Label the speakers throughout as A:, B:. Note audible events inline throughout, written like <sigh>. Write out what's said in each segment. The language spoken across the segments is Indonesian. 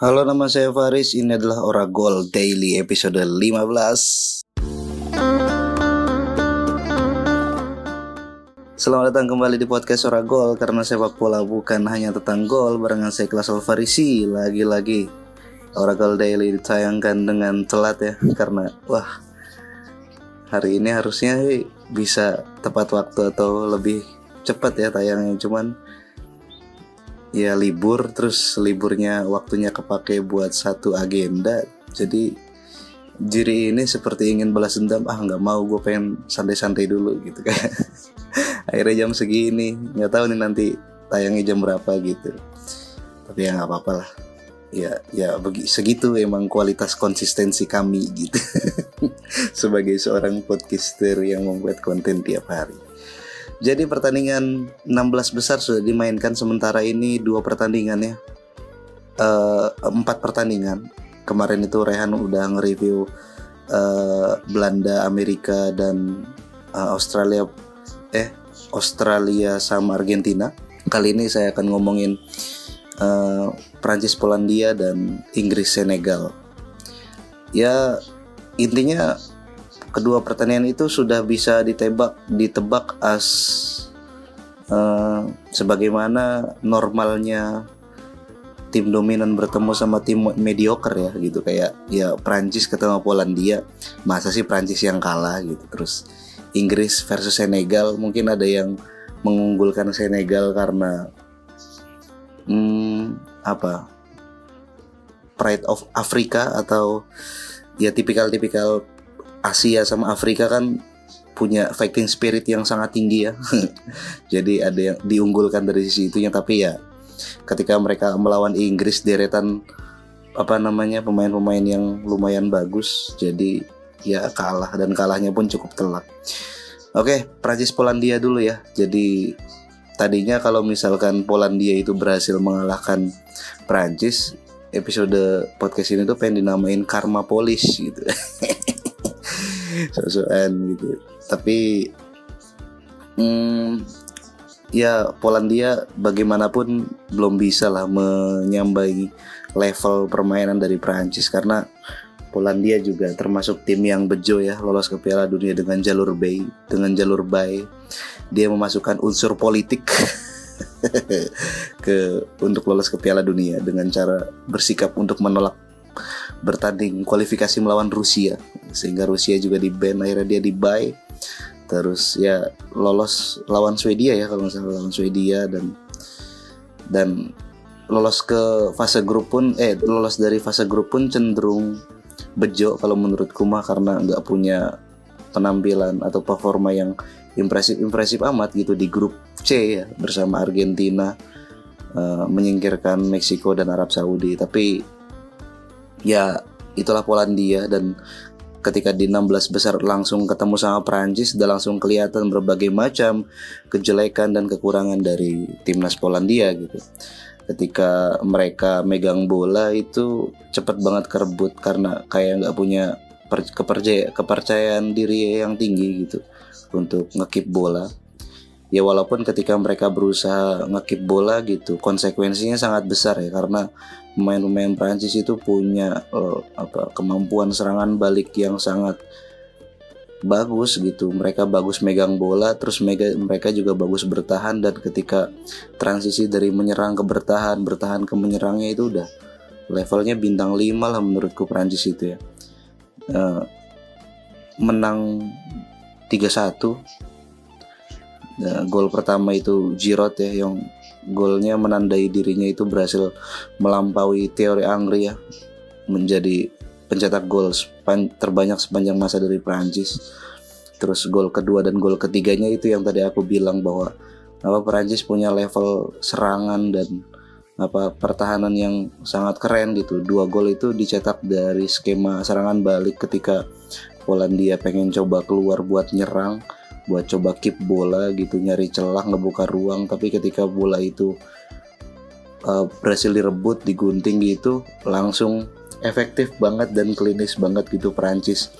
A: Halo nama saya Faris, ini adalah Oragol Daily episode 15 Selamat datang kembali di podcast Oragol Karena sepak bola bukan hanya tentang gol Barengan saya kelas Alfarisi Lagi-lagi Oragol Daily ditayangkan dengan telat ya Karena wah Hari ini harusnya bisa tepat waktu atau lebih cepat ya tayangnya. Cuman ya libur terus liburnya waktunya kepake buat satu agenda. Jadi jiri ini seperti ingin balas dendam ah nggak mau gue pengen santai-santai dulu gitu kan. <laughs> Akhirnya jam segini nggak tahu nih nanti tayangnya jam berapa gitu. Tapi ya nggak apa-apa lah. Ya ya begi, segitu emang kualitas konsistensi kami gitu. <laughs> Sebagai seorang podcaster yang membuat konten tiap hari jadi pertandingan 16 besar sudah dimainkan sementara ini dua pertandingan ya. Uh, empat pertandingan. Kemarin itu Rehan udah nge-review uh, Belanda, Amerika dan uh, Australia eh Australia sama Argentina. Kali ini saya akan ngomongin uh, Prancis Polandia dan Inggris Senegal. Ya intinya kedua pertandingan itu sudah bisa ditebak ditebak as uh, sebagaimana normalnya tim dominan bertemu sama tim mediocre ya gitu. Kayak ya Prancis ketemu Polandia masa sih Prancis yang kalah gitu. Terus Inggris versus Senegal mungkin ada yang mengunggulkan Senegal karena hmm, apa Pride of Africa atau ya tipikal-tipikal Asia sama Afrika kan punya fighting spirit yang sangat tinggi ya. <laughs> Jadi ada yang diunggulkan dari sisi itunya tapi ya ketika mereka melawan Inggris deretan apa namanya pemain-pemain yang lumayan bagus jadi ya kalah dan kalahnya pun cukup telak. Oke, Prancis Polandia dulu ya. Jadi tadinya kalau misalkan Polandia itu berhasil mengalahkan Prancis, episode podcast ini tuh pengen dinamain Karma Polish gitu. <laughs> sosokan gitu. Tapi hmm, ya Polandia bagaimanapun belum bisa lah menyambai level permainan dari Prancis karena Polandia juga termasuk tim yang bejo ya lolos ke Piala Dunia dengan jalur bay dengan jalur bay dia memasukkan unsur politik <laughs> ke untuk lolos ke Piala Dunia dengan cara bersikap untuk menolak bertanding kualifikasi melawan Rusia. Sehingga Rusia juga di ban akhirnya dia di buy terus ya lolos lawan Swedia ya kalau misalnya lawan Swedia. Dan dan lolos ke fase grup pun eh lolos dari fase grup pun cenderung bejo kalau menurutku mah karena nggak punya penampilan atau performa yang impresif impresif amat gitu di grup C ya bersama Argentina uh, menyingkirkan Meksiko dan Arab Saudi. Tapi ya itulah Polandia dan ketika di 16 besar langsung ketemu sama Prancis udah langsung kelihatan berbagai macam kejelekan dan kekurangan dari timnas Polandia gitu. Ketika mereka megang bola itu cepet banget kerebut karena kayak nggak punya kepercayaan diri yang tinggi gitu untuk ngekip bola ya walaupun ketika mereka berusaha ngekip bola gitu konsekuensinya sangat besar ya karena pemain-pemain Prancis itu punya uh, apa kemampuan serangan balik yang sangat bagus gitu. Mereka bagus megang bola terus mereka mereka juga bagus bertahan dan ketika transisi dari menyerang ke bertahan bertahan ke menyerangnya itu udah levelnya bintang 5 lah menurutku Prancis itu ya. Uh, menang 3-1 Nah, gol pertama itu Giroud ya yang golnya menandai dirinya itu berhasil melampaui teori Angri ya menjadi pencetak gol terbanyak sepanjang masa dari Prancis. Terus gol kedua dan gol ketiganya itu yang tadi aku bilang bahwa apa Prancis punya level serangan dan apa pertahanan yang sangat keren gitu. Dua gol itu dicetak dari skema serangan balik ketika Polandia pengen coba keluar buat nyerang buat coba keep bola gitu nyari celah ngebuka ruang. Tapi ketika bola itu uh, berhasil direbut digunting gitu langsung efektif banget dan klinis banget gitu Prancis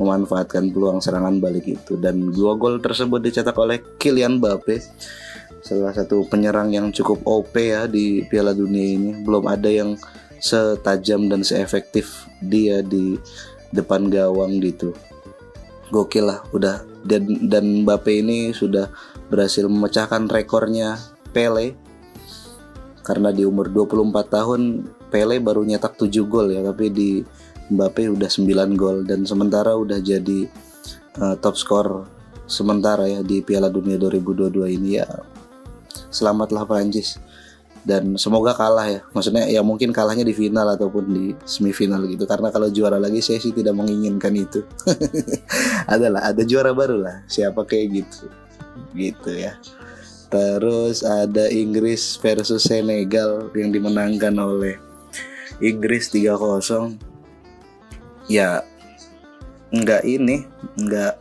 A: memanfaatkan peluang serangan balik itu. Dan dua gol tersebut dicetak oleh Kylian Mbappe salah satu penyerang yang cukup OP ya di Piala Dunia ini. Belum ada yang setajam dan seefektif dia di depan gawang gitu. Gokil lah udah dan dan Mbappe ini sudah berhasil memecahkan rekornya Pele. Karena di umur 24 tahun Pele baru nyetak 7 gol ya tapi di Mbappe udah 9 gol. Dan sementara udah jadi uh, top skor sementara ya di Piala Dunia 2022 ini ya. Selamatlah Prancis dan semoga kalah ya. Maksudnya ya mungkin kalahnya di final ataupun di semifinal gitu. Karena kalau juara lagi saya sih tidak menginginkan itu. <laughs> Adalah ada juara baru lah. Siapa kayak gitu. Gitu ya. Terus ada Inggris versus Senegal yang dimenangkan oleh Inggris 3-0 ya nggak ini nggak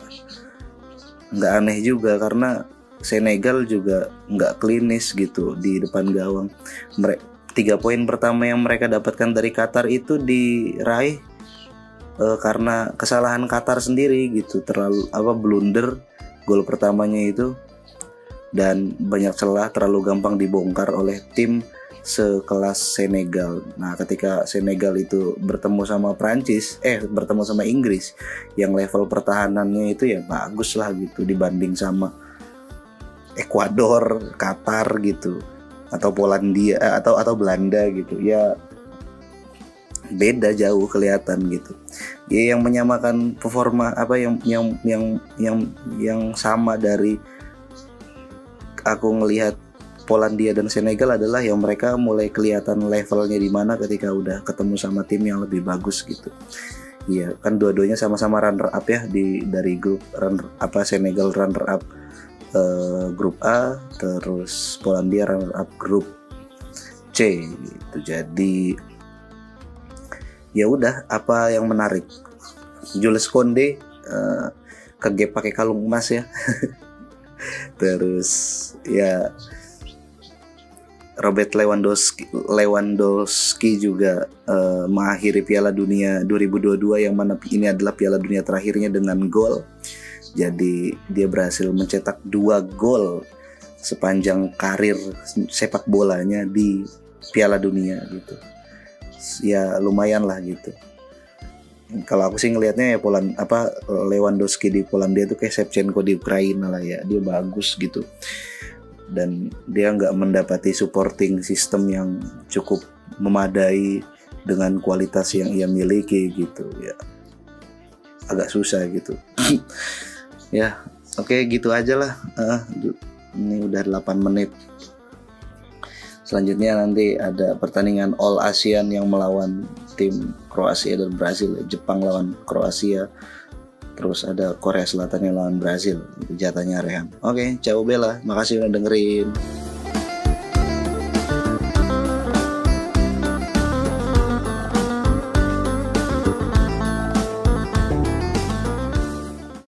A: nggak aneh juga. Karena Senegal juga nggak klinis gitu di depan gawang. Mereka tiga poin pertama yang mereka dapatkan dari Qatar itu diraih uh, karena kesalahan Qatar sendiri gitu terlalu apa blunder gol pertamanya itu dan banyak celah terlalu gampang dibongkar oleh tim sekelas Senegal. Nah, ketika Senegal itu bertemu sama Prancis, eh bertemu sama Inggris yang level pertahanannya itu ya bagus lah gitu dibanding sama Ekuador, Qatar gitu atau Polandia eh, atau atau Belanda gitu ya beda jauh kelihatan gitu. Ya yang menyamakan performa apa yang yang yang yang yang sama dari aku ngelihat Polandia dan Senegal adalah yang mereka mulai kelihatan levelnya di mana ketika udah ketemu sama tim yang lebih bagus gitu. Iya, kan dua-duanya sama-sama runner up ya di dari grup runner apa Senegal runner up uh, grup A terus Polandia runner up grup C gitu. Jadi ya udah apa yang menarik? Jules Konde uh, kegep pakai kalung emas ya. <laughs> Terus ya Robert Lewandowski Lewandowski juga uh, mengakhiri Piala Dunia 2022 yang mana ini adalah Piala Dunia terakhirnya dengan gol jadi dia berhasil mencetak dua gol sepanjang karir sepak bolanya di Piala Dunia gitu. Ya lumayan lah gitu. Kalau aku sih ngelihatnya ya Poland apa Lewandowski di Polandia itu kayak Shevchenko di Ukraina lah ya. Dia bagus gitu. Dan dia nggak mendapati supporting system yang cukup memadai dengan kualitas yang ia miliki gitu ya agak susah gitu <clears throat> ya oke okay, gitu aja lah. Uh, ini udah 8 menit. Selanjutnya nanti ada pertandingan All ASEAN yang melawan tim Kroasia dan Brazil. Jepang lawan Kroasia terus ada Korea Selatan yang lawan Brazil. Itu jatahnya Rehan oke okay, ciao Bella. Makasih udah dengerin